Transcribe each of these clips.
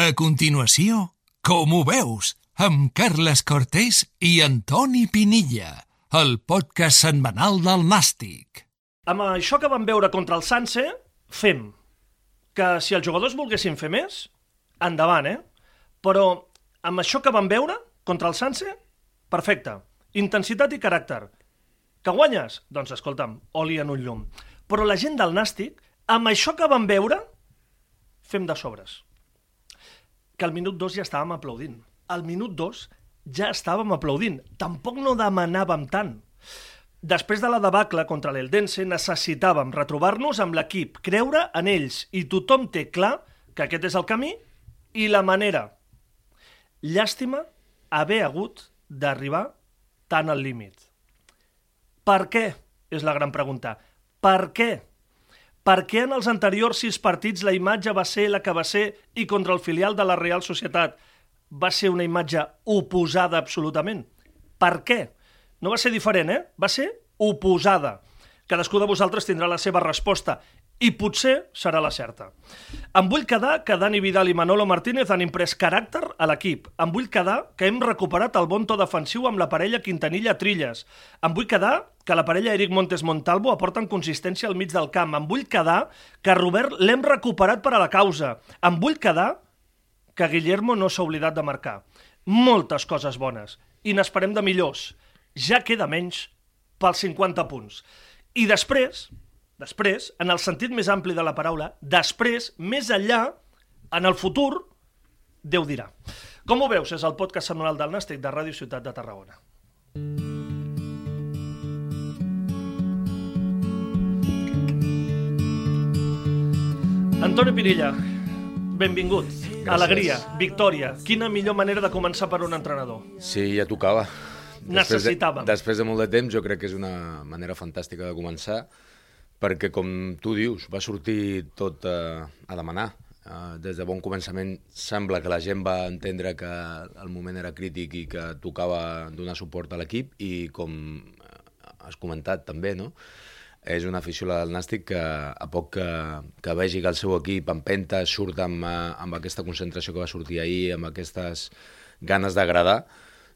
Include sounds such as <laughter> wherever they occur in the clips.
A continuació, com ho veus, amb Carles Cortés i Antoni Pinilla, el podcast setmanal del Nàstic. Amb això que vam veure contra el Sanse, fem que si els jugadors volguessin fer més, endavant, eh? Però amb això que vam veure contra el Sanse, perfecte. Intensitat i caràcter. Que guanyes? Doncs escolta'm, oli en un llum. Però la gent del Nàstic, amb això que vam veure, fem de sobres. Que al minut 2 ja estàvem aplaudint. Al minut 2 ja estàvem aplaudint. Tampoc no demanàvem tant. Després de la debacle contra l'Eldense necessitàvem retrobar-nos amb l'equip, creure en ells i tothom té clar que aquest és el camí i la manera. Llàstima haver hagut d'arribar tan al límit. Per què? És la gran pregunta. Per què? Per què en els anteriors sis partits la imatge va ser la que va ser i contra el filial de la Real Societat va ser una imatge oposada absolutament? Per què? No va ser diferent, eh? Va ser oposada. Cadascú de vosaltres tindrà la seva resposta i potser serà la certa. Em vull quedar que Dani Vidal i Manolo Martínez han imprès caràcter a l'equip. Em vull quedar que hem recuperat el bon to defensiu amb la parella Quintanilla-Trilles. Em vull quedar que la parella Eric Montes-Montalvo aporten consistència al mig del camp. Em vull quedar que Robert l'hem recuperat per a la causa. Em vull quedar que Guillermo no s'ha oblidat de marcar. Moltes coses bones. I n'esperem de millors. Ja queda menys pels 50 punts. I després, després, en el sentit més ampli de la paraula, després, més enllà, en el futur, Déu dirà. Com ho veus? És el podcast setmanal del Nàstic de Ràdio Ciutat de Tarragona. Antoni Pirilla, benvingut. Gràcies. Alegria, victòria. Quina millor manera de començar per un entrenador. Sí, ja tocava. Necessitàvem. Després de, després de molt de temps, jo crec que és una manera fantàstica de començar, perquè, com tu dius, va sortir tot eh, a demanar. Eh, des de bon començament sembla que la gent va entendre que el moment era crític i que tocava donar suport a l'equip i, com has comentat també, no? és una afició del Nàstic que a poc que, que vegi que el seu equip empenta, surt amb, eh, amb aquesta concentració que va sortir ahir, amb aquestes ganes d'agradar,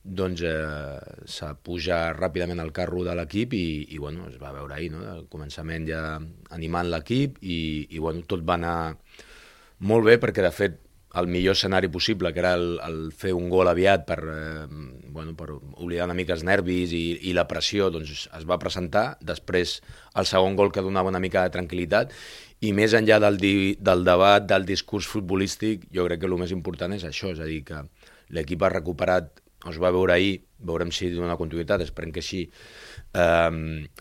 doncs eh, s'apuja ràpidament al carro de l'equip i, i bueno, es va veure ahir, no? al començament ja animant l'equip i, i bueno, tot va anar molt bé perquè de fet el millor escenari possible, que era el, el fer un gol aviat per, eh, bueno, per oblidar una mica els nervis i, i la pressió, doncs es va presentar. Després el segon gol que donava una mica de tranquil·litat i més enllà del, di, del debat, del discurs futbolístic, jo crec que el més important és això, és a dir, que l'equip ha recuperat es va veure ahir, veurem si dona continuïtat, esperem que sí, eh,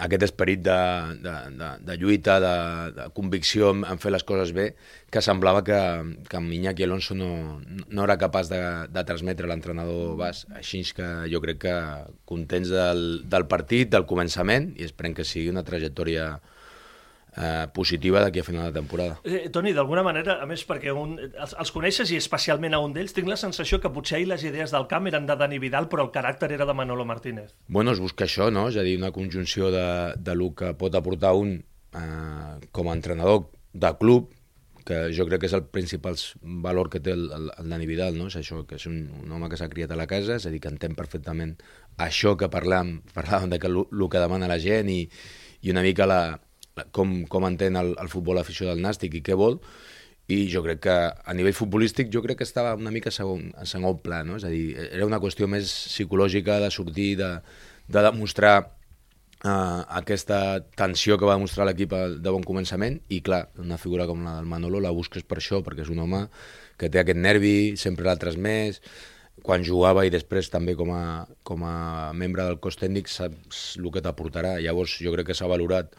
aquest esperit de, de, de, de lluita, de, de convicció en, en fer les coses bé, que semblava que, que en Iñaki Alonso no, no era capaç de, de transmetre l'entrenador Bas. Així que jo crec que contents del, del partit, del començament, i esperem que sigui una trajectòria eh, positiva d'aquí a final de temporada. Eh, Toni, d'alguna manera, a més, perquè un, els, els coneixes i especialment a un d'ells, tinc la sensació que potser ahir les idees del camp eren de Dani Vidal, però el caràcter era de Manolo Martínez. Bueno, es busca això, no? És a dir, una conjunció de, de lo que pot aportar un eh, com a entrenador de club, que jo crec que és el principal valor que té el, el, el Dani Vidal, no? És això, que és un, un home que s'ha criat a la casa, és a dir, que entén perfectament això que parlàvem, parlàvem de que el, que demana la gent i, i una mica la, com, com entén el, el futbol afició del Nàstic i què vol, i jo crec que a nivell futbolístic jo crec que estava una mica segon, a segon pla, no? és a dir, era una qüestió més psicològica de sortir, de, de demostrar uh, aquesta tensió que va demostrar l'equip de bon començament i clar, una figura com la del Manolo la busques per això, perquè és un home que té aquest nervi, sempre l'ha transmès, quan jugava i després també com a, com a membre del cos tècnic saps el que t'aportarà. Llavors jo crec que s'ha valorat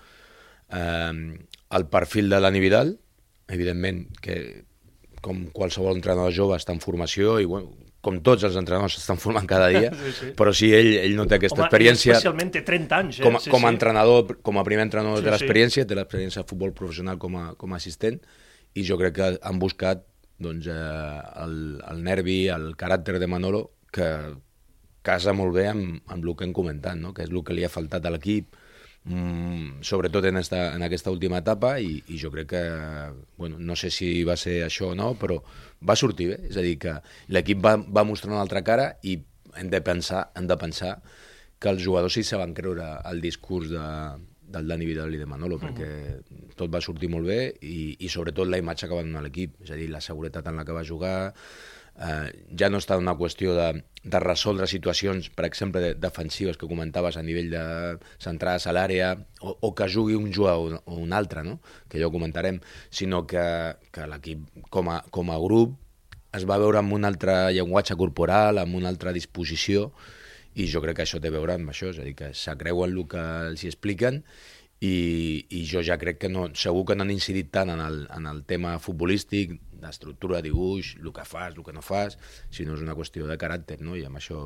eh, el perfil de l'Ani Vidal, evidentment que com qualsevol entrenador jove està en formació i bueno, com tots els entrenadors s'estan formant cada dia, <laughs> Sí, sí. però sí, ell, ell no té aquesta Home, experiència. especialment té 30 anys, eh? Com, sí, com a sí. entrenador, com a primer entrenador Sí, sí, té sí. l'experiència, té l'experiència de futbol professional com a, com a assistent, i jo crec que han buscat doncs, eh, el, el nervi, el caràcter de Manolo, que casa molt bé amb, amb el que hem comentat, no? que és el que li ha faltat a l'equip, mm, sobretot en, esta, en aquesta última etapa, i, i jo crec que, bueno, no sé si va ser això o no, però va sortir bé, és a dir, que l'equip va, va mostrar una altra cara i hem de pensar, hem de pensar que els jugadors sí se van creure el discurs de, del Dani Vidal i de Manolo, perquè tot va sortir molt bé i, i sobretot la imatge que va donar l'equip, és a dir, la seguretat en la que va jugar, eh, ja no està una qüestió de, de resoldre situacions, per exemple, de, defensives que comentaves a nivell de centrades a l'àrea o, o que jugui un jugador o un altre, no? que ja ho comentarem, sinó que, que l'equip com, a, com a grup es va veure amb un altre llenguatge corporal, amb una altra disposició, i jo crec que això té a veure amb això, és a dir, que s'acreuen el que els expliquen i, i jo ja crec que no, segur que no han incidit tant en el, en el tema futbolístic, d'estructura, dibuix, el que fas, el que no fas, sinó és una qüestió de caràcter, no? i amb això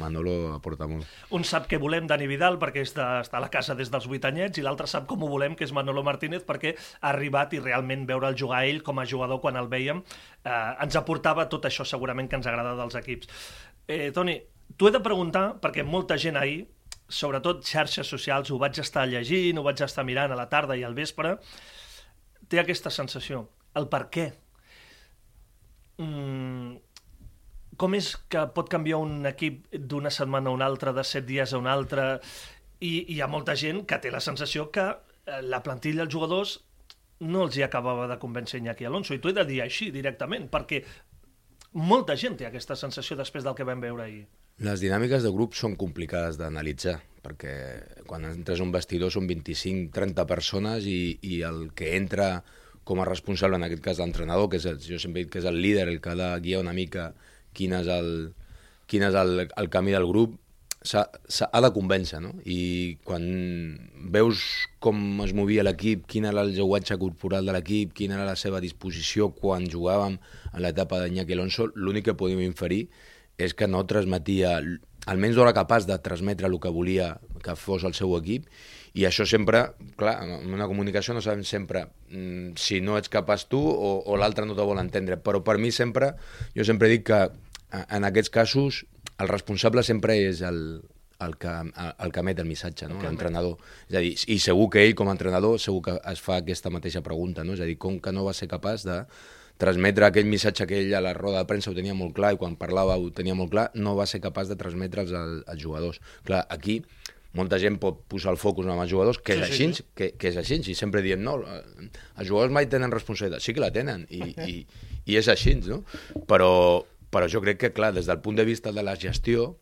Manolo aporta molt. Un sap que volem Dani Vidal perquè està, està a la casa des dels 8 anyets i l'altre sap com ho volem, que és Manolo Martínez, perquè ha arribat i realment veure'l jugar ell com a jugador quan el veiem eh, ens aportava tot això segurament que ens agrada dels equips. Eh, Toni, t'ho he de preguntar perquè molta gent ahir sobretot xarxes socials, ho vaig estar llegint, ho vaig estar mirant a la tarda i al vespre, té aquesta sensació. El per què. Mm, com és que pot canviar un equip d'una setmana a una altra, de set dies a una altra, i, i hi ha molta gent que té la sensació que eh, la plantilla, els jugadors, no els hi acabava de convèncer Iñaki Alonso, i t'ho he de dir així directament, perquè molta gent té aquesta sensació després del que vam veure ahir. Les dinàmiques de grup són complicades d'analitzar, perquè quan entres a un vestidor són 25-30 persones i, i el que entra com a responsable, en aquest cas l'entrenador, que és el, jo sempre dit que és el líder, el que ha de guiar una mica quin és el, quin és el, el camí del grup, ha, ha de convèncer, no? I quan veus com es movia l'equip, quin era el llenguatge corporal de l'equip, quina era la seva disposició quan jugàvem en l'etapa d'Iñaki Alonso, l'únic que podíem inferir és que no transmetia, almenys no era capaç de transmetre el que volia que fos el seu equip, i això sempre, clar, en una comunicació no sabem sempre mm, si no ets capaç tu o, o l'altre no te vol entendre, però per mi sempre, jo sempre dic que en aquests casos el responsable sempre és el, el que, el que emet el missatge, no? l'entrenador. És a dir, i segur que ell, com a entrenador, segur que es fa aquesta mateixa pregunta, no? és a dir, com que no va ser capaç de transmetre aquell missatge que ell a la roda de premsa ho tenia molt clar i quan parlava ho tenia molt clar, no va ser capaç de transmetre'ls als, als jugadors. Clar, aquí molta gent pot posar el focus en els jugadors, que sí, és així, sí, sí. Que, que és així, i sempre diem, no, els jugadors mai tenen responsabilitat, sí que la tenen, i, i, i és així, no? Però, però jo crec que, clar, des del punt de vista de la gestió,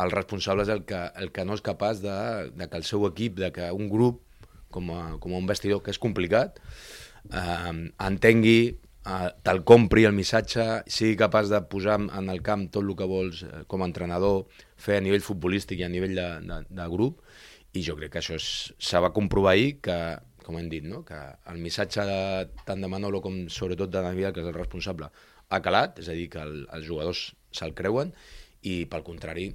el responsable és el que, el que no és capaç de, de que el seu equip, de que un grup, com a, com a un vestidor, que és complicat, eh, entengui eh, te'l compri el missatge, sigui capaç de posar en el camp tot el que vols eh, com a entrenador, fer a nivell futbolístic i a nivell de, de, de grup, i jo crec que això se va comprovar ahir que, com hem dit, no? que el missatge de, tant de Manolo com sobretot de Navidad, que és el responsable, ha calat, és a dir, que el, els jugadors se'l creuen, i pel contrari,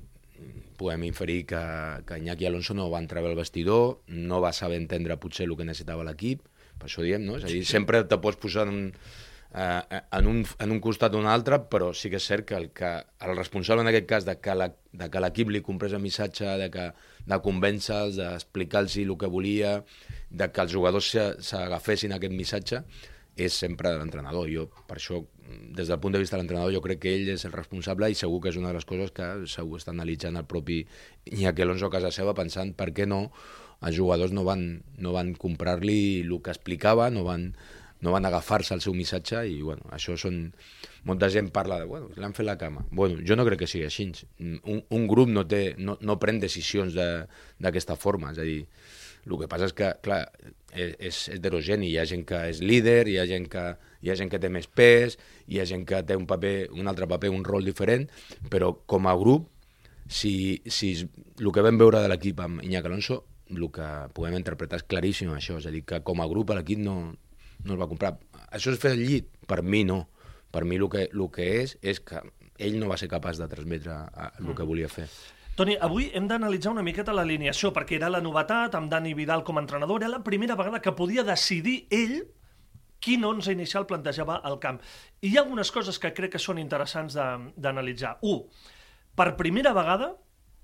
podem inferir que, que Iñaki Alonso no va entrar al vestidor, no va saber entendre potser el que necessitava l'equip, per això diem, no? És a dir, sempre te pots posar en, eh, en, un, en un costat o un altre, però sí que és cert que el, que el responsable en aquest cas de que, la, de que l'equip li comprés el missatge, de, que, de convèncer-los, d'explicar-los el que volia, de que els jugadors s'agafessin aquest missatge, és sempre l'entrenador. Jo, per això, des del punt de vista de l'entrenador, jo crec que ell és el responsable i segur que és una de les coses que segur està analitzant el propi Iñaki Alonso a casa seva, pensant per què no els jugadors no van, no van comprar-li el que explicava, no van, no van agafar-se al seu missatge i bueno, això són... Molta gent parla de, bueno, l'han fet la cama. Bueno, jo no crec que sigui així. Un, un grup no, té, no, no pren decisions d'aquesta de, forma, és a dir, el que passa és que, clar, és, és heterogeni. Hi ha gent que és líder, hi ha gent que, hi ha gent que té més pes, hi ha gent que té un paper, un altre paper, un rol diferent, però com a grup, si, si el que vam veure de l'equip amb Iñaki Alonso, el que podem interpretar és claríssim això, és a dir, que com a grup l'equip no, no el va comprar. Això és fer el llit? Per mi no. Per mi el que, el que és és que ell no va ser capaç de transmetre el que mm. volia fer. Toni, avui hem d'analitzar una miqueta l'alineació, perquè era la novetat, amb Dani Vidal com a entrenador, era la primera vegada que podia decidir ell quin 11 inicial plantejava al camp. I hi ha algunes coses que crec que són interessants d'analitzar. Un, per primera vegada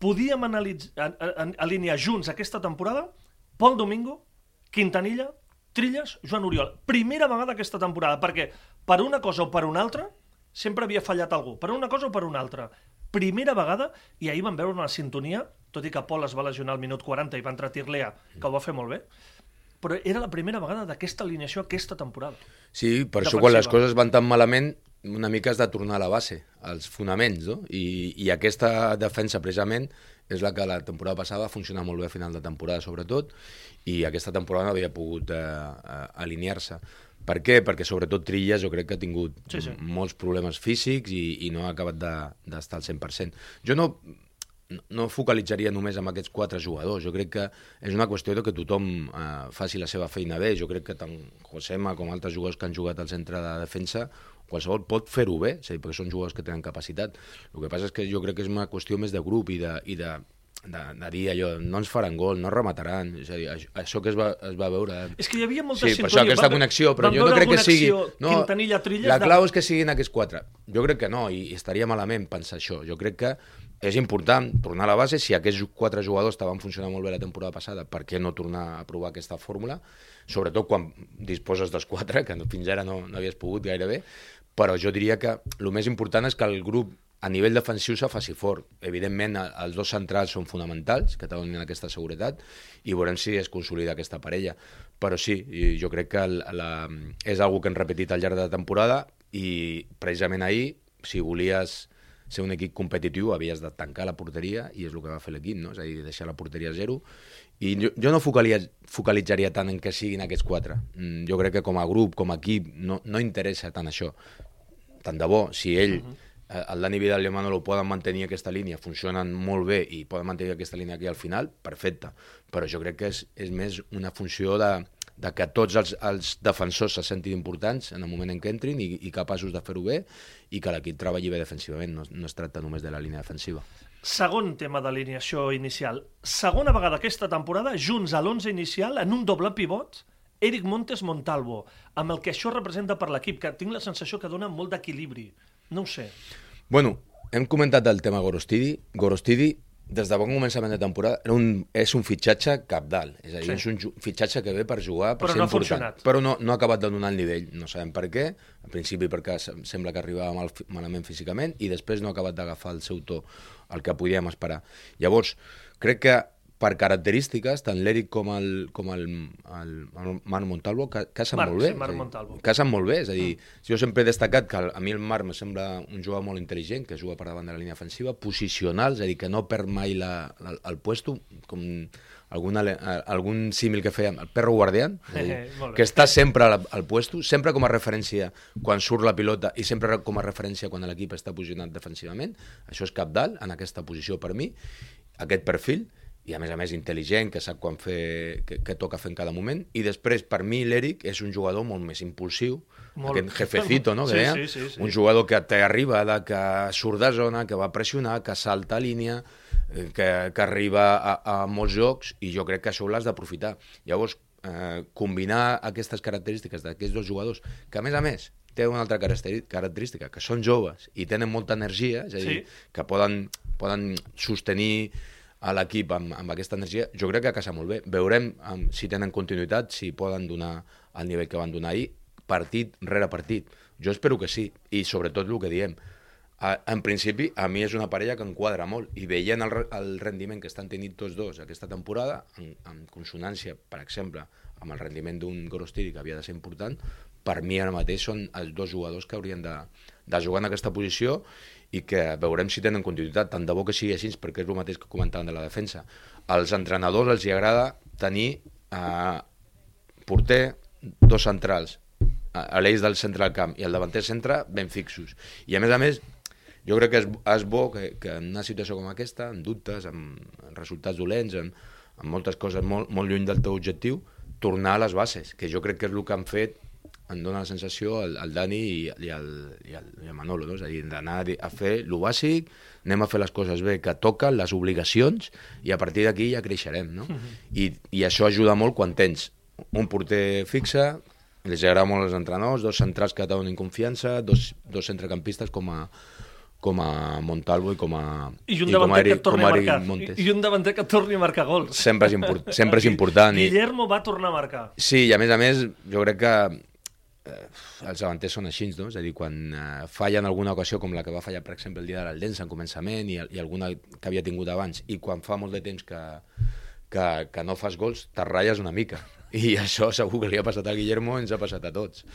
podíem analitzar, alinear junts aquesta temporada Pol Domingo, Quintanilla, Trilles, Joan Oriol. Primera vegada aquesta temporada, perquè per una cosa o per una altra sempre havia fallat algú, per una cosa o per una altra. Primera vegada, i ahir vam veure una sintonia, tot i que Pol es va lesionar al minut 40 i va entrar Tirlea, que ho va fer molt bé, però era la primera vegada d'aquesta alineació aquesta temporada. Sí, per això Defensiva. quan les coses van tan malament, una mica has de tornar a la base, als fonaments, no? I, i aquesta defensa, precisament, és la que la temporada passada va funcionar molt bé a final de temporada, sobretot, i aquesta temporada no havia pogut eh, alinear-se. Per què? Perquè sobretot Trilles jo crec que ha tingut Sí, sí. molts problemes físics i, i no ha acabat de- d'estar al 100%. Jo no, no- no focalitzaria només amb aquests quatre jugadors. Jo crec que és una qüestió de que tothom eh, faci la seva feina bé. Jo crec que tant Josema com altres jugadors que han jugat al centre de defensa qualsevol pot fer-ho bé, és a dir, perquè són jugadors que tenen capacitat. El que passa és que jo crec que és una qüestió més de grup i de, i de, de, de dir allò, no ens faran gol, no remataran, és a dir, això, això que es va, es va veure... És que hi havia molta Sí, per sintonia. això aquesta Vam- connexió, però jo no crec que sigui... No, Quintanilla, Trilles... la de- clau és que siguin aquests quatre. Jo crec que no, i, i estaria malament pensar això. Jo crec que és important tornar a la base. Si aquests quatre jugadors estaven funcionant molt bé la temporada passada, per què no tornar a provar aquesta fórmula? Sobretot quan disposes dels quatre, que no, fins ara no, no havies pogut gairebé. Però jo diria que el més important és que el grup a nivell defensiu se faci fort. Evidentment, el- els dos centrals són fonamentals, que donin aquesta seguretat, i veurem si es consolida aquesta parella. Però sí, jo crec que el, la, és algo que hem repetit al llarg de la temporada i precisament ahir, si volies ser un equip competitiu, havies de tancar la porteria i és el que va fer l'equip, no? és a dir, deixar la porteria a zero. I jo, jo no focalitzaria tant en que siguin aquests quatre. Mm, Jo crec que com a grup, com a equip, no, no interessa tant això tant de bo, si ell, uh -huh. el Dani Vidal i el Manolo poden mantenir aquesta línia, funcionen molt bé i poden mantenir aquesta línia aquí al final, perfecte. Però jo crec que és, és més una funció de, de que tots els, els defensors se sentin importants en el moment en què entrin i, i capaços de fer-ho bé i que l'equip treballi bé defensivament, no, no es tracta només de la línia defensiva. Segon tema d'alineació inicial. Segona vegada aquesta temporada, junts a l'11 inicial, en un doble pivot, Eric Montes Montalvo, amb el que això representa per l'equip, que tinc la sensació que dona molt d'equilibri. No ho sé. Bueno, hem comentat el tema Gorostidi. Gorostidi, des de bon començament de temporada, era un, és un fitxatge capdalt. És a dir, Sí. és un fitxatge que ve per jugar, per Però ser no important. Però no, no ha acabat de donar el nivell. No sabem per què. Al principi perquè sem- sembla que arribava mal, malament físicament i després no ha acabat d'agafar el seu to, el que podíem esperar. Llavors, crec que per característiques, tant l'Eric com el, com el, el, el Marc Montalvo ca- casen Marc, molt bé. sí, Marc a dir, Montalvo. casen molt bé, és a dir, jo sempre he destacat que a mi el Marc me sembla un jugador molt intel·ligent, que juga per davant de la línia defensiva, posicional, és a dir, que no perd mai la, la, el puesto, com algun, ale- algun símil que fèiem, el perro guardián, dir, <laughs> que està sempre al, al puesto, sempre com a referència quan surt la pilota i sempre com a referència quan l'equip està posicionat defensivament, això és capdalt en aquesta posició per mi, aquest perfil, i a més a més intel·ligent, que sap quan fer, que, que toca fer en cada moment, i després per mi l'Eric és un jugador molt més impulsiu, Molt. aquest jefecito, no? Sí, que deia? sí, sí, sí. Un jugador que t'arriba, que surt de zona, que va pressionar, que salta a línia, eh, que, que arriba a, a molts jocs, i jo crec que això l'has d'aprofitar. Llavors, eh, combinar aquestes característiques d'aquests dos jugadors, que a més a més té una altra característica, que són joves i tenen molta energia, és a dir, Sí. que poden, poden sostenir a l'equip amb, amb aquesta energia, jo crec que casa molt bé. Veurem um, si tenen continuïtat, si poden donar el nivell que van donar ahir, partit rere partit. Jo espero que sí, i sobretot el que diem, a, en principi, a mi és una parella que em quadra molt, i veient el, el rendiment que estan tenint tots dos aquesta temporada, en, en consonància, per exemple, amb el rendiment d'un Gorostiri, que havia de ser important, per mi ara mateix són els dos jugadors que haurien de, de jugar en aquesta posició i que veurem si tenen continuïtat. Tant de bo que sigui així, perquè és el mateix que comentàvem de la defensa. Als entrenadors els hi agrada tenir eh, porter, dos centrals, a a l'eix del centre del camp i el davanter centre ben fixos. I a més a més, jo crec que és, és bo que, que en una situació com aquesta, amb dubtes, amb, amb resultats dolents, amb, amb moltes coses molt, molt lluny del teu objectiu, tornar a les bases, que jo crec que és el que han fet em dóna la sensació el, el Dani i, i, el, i, el, i el Manolo, no? és a dir, d'anar a fer lo bàsic, anem a fer les coses bé que toquen, les obligacions, i a partir d'aquí ja creixerem, no? I, I això ajuda molt quan tens un porter fixe, els agrada molt als entrenadors, dos centrals que et donen confiança, dos, dos centrecampistes com a, com a Montalvo i com a, I un com a que Eric, et torni com a marcar. Montes. I, I un davanter que torni a marcar gols. Sempre és, import, sempre és <laughs> important. I, Guillermo va tornar a marcar. Sí, i a més a més, jo crec que eh, els davanters són així, no? És a dir, quan eh, fallen alguna ocasió, com la que va fallar, per exemple, el dia de l'Aldense en començament i, i alguna que havia tingut abans, i quan fa molt de temps que, que, que no fas gols, te ratlles una mica. <laughs> I això segur que li ha passat a Guillermo, ens ha passat a tots.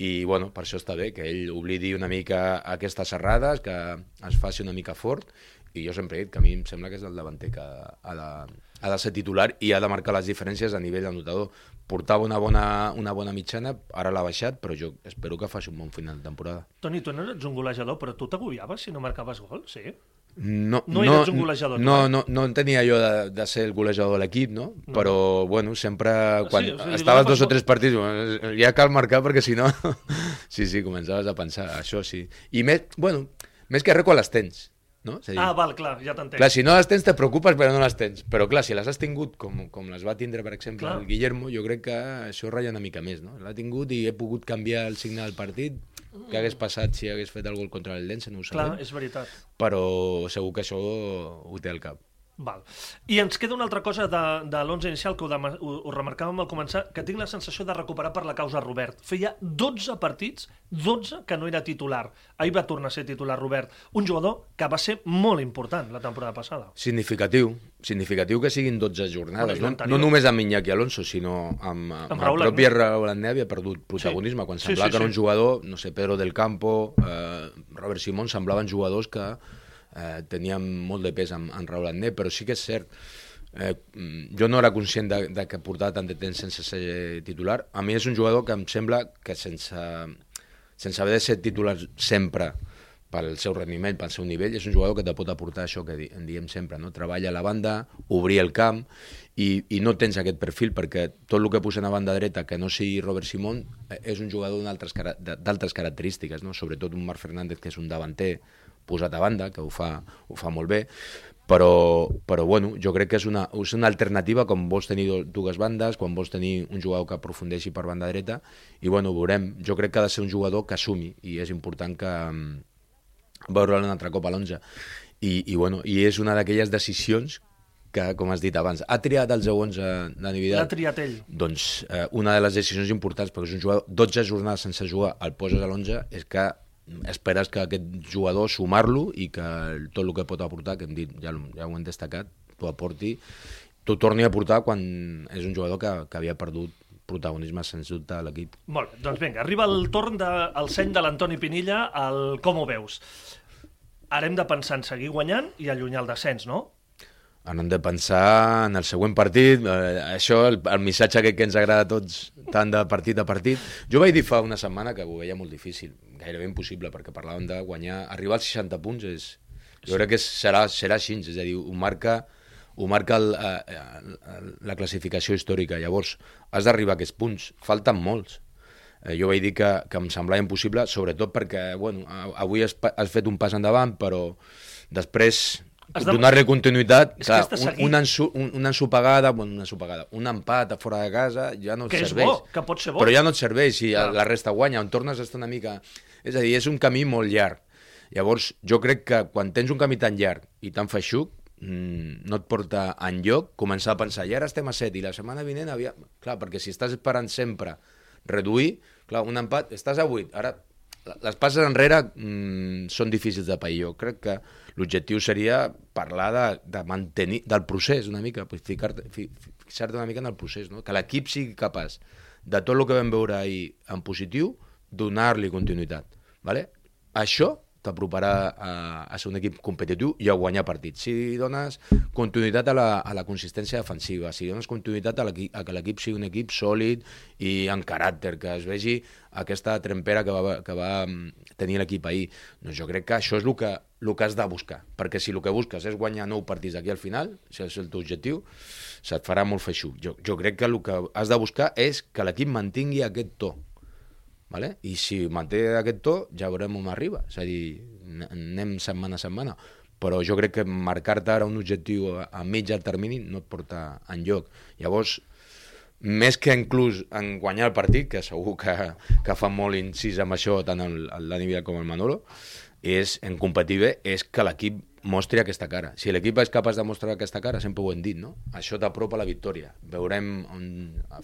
I, bueno, per això està bé, que ell oblidi una mica aquestes errades, que es faci una mica fort, i jo sempre he dit que a mi em sembla que és el davanter que ha de, ha de ser titular i ha de marcar les diferències a nivell anotador. Portava una bona, una bona mitjana, ara l'ha baixat, però jo espero que faci un bon final de temporada. Toni, tu no eres un golejador, però tu t'agobiaves si no marcaves gols, sí? No, No eres un golejador, No, no, no en tenia jo de, de ser el golejador de l'equip, no? No. Però, bueno, sempre, quan Sí, o sigui, estaves dos o gol- tres partits, bueno, ja cal marcar perquè si no... <laughs> sí, sí, començaves a pensar, això sí. I més, bueno, més que res quan les tens, no? És a dir, Ah, val, clar, ja t'entenc. Clar, si no les tens te preocupes però no les tens. Però clar, si les has tingut com, com les va tindre, per exemple, Clar. el Guillermo, jo crec que això ratlla una mica més, no? L'ha tingut i he pogut canviar el signe del partit. Què hagués passat si hagués fet el gol contra el Lense, no ho Clar, sabem. és veritat. Però segur que això ho té al cap. Val. I ens queda una altra cosa de, de l'11 inicial que ho, dema- ho, ho remarcàvem al començar, que tinc la sensació de recuperar per la causa Robert. Feia 12 partits, 12 que no era titular. Ahir va tornar a ser titular Robert. Un jugador que va ser molt important la temporada passada. Significatiu, significatiu que siguin 12 jornades, no, no només amb Iñaki Alonso, sinó amb, amb, amb Raúl el propi. Raúl Agné havia perdut protagonisme, quan Sí, semblava sí, que era sí. un jugador, no sé, Pedro del Campo, eh, Robert Simón, semblaven jugadors que eh, tenien molt de pes en, en Raúl Agné, però sí que és cert, eh, mm, jo no era conscient de, de que portava tant de temps sense ser titular. A mi és un jugador que em sembla que sense, sense haver de ser titular sempre pel seu rendiment, pel seu nivell, és un jugador que te pot aportar això que en diem sempre, no? treballa a la banda, obrir el camp, i, i no tens aquest perfil perquè tot el que posen a banda dreta que no sigui Robert Simón eh, és un jugador d'altres característiques, no? sobretot un Marc Fernández que és un davanter posat a banda, que ho fa, ho fa molt bé, però, però bueno, jo crec que és una, és una alternativa quan vols tenir dues bandes, quan vols tenir un jugador que aprofundeixi per banda dreta, i bueno, ho veurem. Jo crec que ha de ser un jugador que assumi, i és important que mm, veure'l un altre cop a l'11. I, i, bueno, I és una d'aquelles decisions que, com has dit abans, ha triat el seu 11 de L'ha triat ell. Doncs eh, una de les decisions importants, perquè és un jugador 12 jornades sense jugar, el poses a l'11, és que esperes que aquest jugador sumar-lo i que tot el que pot aportar, que hem dit, ja, ja ho hem destacat, t'ho aporti, t'ho torni a aportar quan és un jugador que, que havia perdut protagonisme sens dubte a l'equip. Molt bé, doncs vinga, arriba el torn del seny de l'Antoni Pinilla, el com ho veus? Ara hem de pensar en seguir guanyant i allunyar el descens, no? Hem de pensar en el següent partit, eh, això, el, el missatge que, que ens agrada a tots, tant de partit a partit. Jo vaig dir fa una setmana que ho veia molt difícil, gairebé impossible, perquè parlàvem de guanyar, arribar als 60 punts és... Jo crec que serà, serà així, és a dir, ho marca, ho marca el, eh, el, la classificació històrica. Llavors, has d'arribar a aquests punts. Falten molts. Eh, jo vaig dir que, que em semblava impossible, sobretot perquè, bueno, avui has, has fet un pas endavant, però després donar-li continuïtat, És que clar, un, una, ensu, un, una ensopegada, bueno, una ensopegada, un empat a fora de casa ja no et Que és serveix. bo, que pot ser bo. Però ja no et serveix si Clar. la resta guanya, on tornes a estar una mica... És a dir, és un camí molt llarg. Llavors, jo crec que quan tens un camí tan llarg i tan feixuc, mm, no et porta en lloc començar a pensar, i ara estem a 7 i la setmana vinent havia... Clar, perquè si estàs esperant sempre reduir, clar, un empat, estàs a 8, ara les passes enrere mm, són difícils de pair. Jo crec que l'objectiu seria parlar de, de mantenir, del procés una mica, fixar-te una mica en el procés, no? que l'equip sigui capaç de tot el que vam veure ahir en positiu, donar-li continuïtat. Vale? Això t'aproparà a, a ser un equip competitiu i a guanyar partits. Si dones continuïtat a la, a la consistència defensiva, si dones continuïtat a, a que l'equip sigui un equip sòlid i en caràcter, que es vegi aquesta trempera que va, que va mm, tenir l'equip ahir, doncs jo crec que això és el que, el que has de buscar. Perquè si el que busques és guanyar nou partits d'aquí al final, si és el teu objectiu, se't farà molt feixuc. Jo, jo crec que el que has de buscar és que l'equip mantingui aquest to, Vale? I si manté aquest to, ja veurem on arriba. És a dir, anem setmana a setmana. Però jo crec que marcar-te ara un objectiu a, mitjà termini no et porta en lloc. Llavors, més que inclús en guanyar el partit, que segur que, que fa molt incís amb això tant el Dani Vidal com el Manolo, és, bé, és que l'equip mostri aquesta cara. Si l'equip és capaç de mostrar aquesta cara, sempre ho hem dit, no? Això t'apropa la victòria. Veurem on,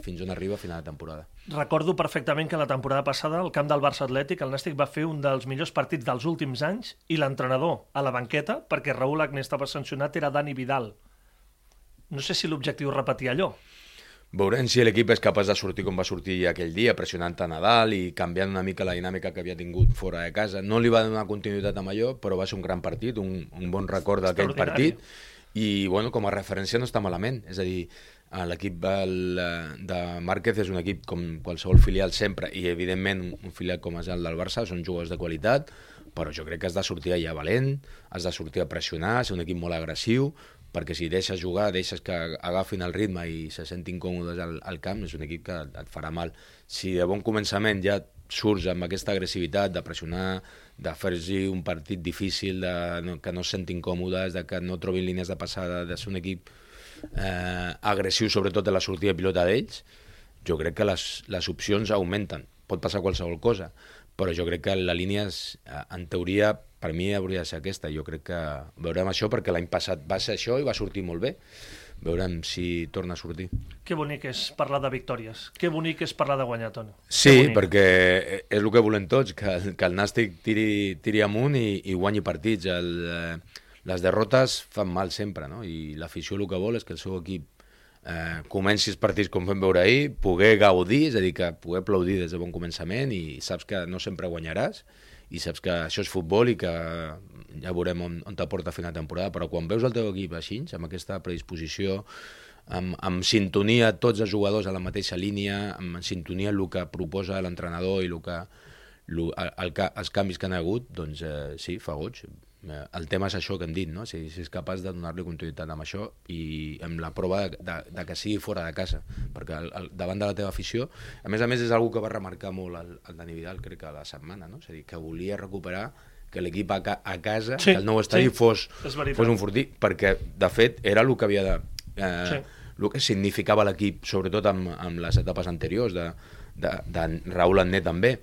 fins on arriba a final de temporada. Recordo perfectament que la temporada passada al camp del Barça Atlètic el Nàstic va fer un dels millors partits dels últims anys i l'entrenador a la banqueta, perquè Raúl Agné estava sancionat, era Dani Vidal. No sé si l'objectiu repetir allò. Veurem si l'equip és capaç de sortir com va sortir aquell dia, pressionant a Nadal i canviant una mica la dinàmica que havia tingut fora de casa. No li va donar continuïtat amb allò, però va ser un gran partit, un, un bon record d'aquell partit. I, bueno, com a referència no està malament. És a dir, l'equip de Márquez és un equip com qualsevol filial sempre, i evidentment un filial com és el del Barça, són jugadors de qualitat, però jo crec que has de sortir allà valent, has de sortir a pressionar, ser un equip molt agressiu, perquè si deixes jugar, deixes que agafin el ritme i se sentin còmodes al, al camp, és un equip que et farà mal. Si de bon començament ja surts amb aquesta agressivitat de pressionar, de fer-los un partit difícil, de no, que no es sentin còmodes, de que no trobin línies de passada, de ser un equip eh, agressiu sobretot en la sortida de pilota d'ells, jo crec que les, les opcions augmenten. Pot passar qualsevol cosa, però jo crec que la línia, és, eh, en teoria, per mi hauria de ser aquesta. Jo crec que veurem això perquè l'any passat va ser això i va sortir molt bé. Veurem si torna a sortir. Que bonic és parlar de victòries. Que bonic és parlar de guanyar, Toni. Sí, perquè és el que volem tots, que, que el Nàstic tiri, tiri amunt i, i guanyi partits. El, eh, les derrotes fan mal sempre, no? I l'afició el que vol és que el seu equip eh, comenci els partits com vam veure ahir, poder gaudir, és a dir, que poder aplaudir des de bon començament i saps que no sempre guanyaràs, i saps que això és futbol i que ja veurem on, on t'aporta a final de temporada, però quan veus el teu equip així, amb aquesta predisposició, amb, amb sintonia tots els jugadors a la mateixa línia, amb sintonia el que proposa l'entrenador i el que, el, el, els canvis que han hagut, doncs eh, sí, fa goig. Eh, el tema és això que hem dit, no? si, si és capaç de donar-li continuïtat amb això i amb la prova de, de, de que sigui fora de casa, perquè el, el, davant de la teva afició, a més a més és una que va remarcar molt el, el Dani Vidal, crec que a la setmana, no? és a dir, que volia recuperar que l'equip a, a casa, sí, que el nou estadi sí, fos, fos un fortí, perquè de fet era el que havia de... Eh, sí. el que significava l'equip, sobretot amb, amb les etapes anteriors de, de, de Raúl Anné també,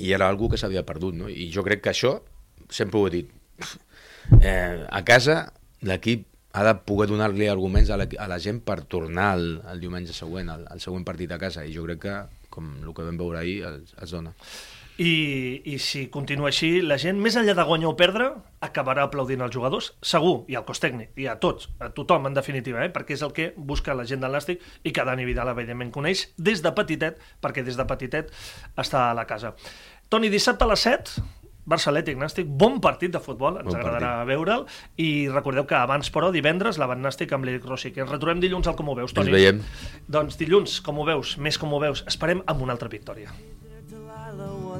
i era algú que s'havia perdut, no? I jo crec que això, sempre ho he dit, eh, a casa l'equip ha de poder donar-li arguments a la, a la gent per tornar el, el diumenge següent, el, el següent partit a casa, i jo crec que, com el que vam veure ahir, es, es dona. I, I si continua així, la gent, més enllà de guanyar o perdre, acabarà aplaudint els jugadors, segur, i al cos tècnic, i a tots, a tothom, en definitiva, eh? perquè és el que busca la gent de l'Àstic i que Dani Vidal, evidentment, coneix des de petitet, perquè des de petitet està a la casa. Toni, dissabte a les 7, Barça Atlètic Nàstic, bon partit de futbol, ens bon agradarà veure'l, i recordeu que abans, però, divendres, la Van Nàstic amb l'Eric Rossi, que ens retrobem dilluns al Com ho veus, Toni? Ens veiem. Doncs dilluns, com ho veus, més com ho veus, esperem amb una altra victòria.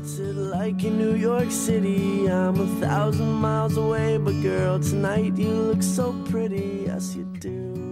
What's it like in New York City? I'm a thousand miles away, but girl, tonight you look so pretty, yes you do.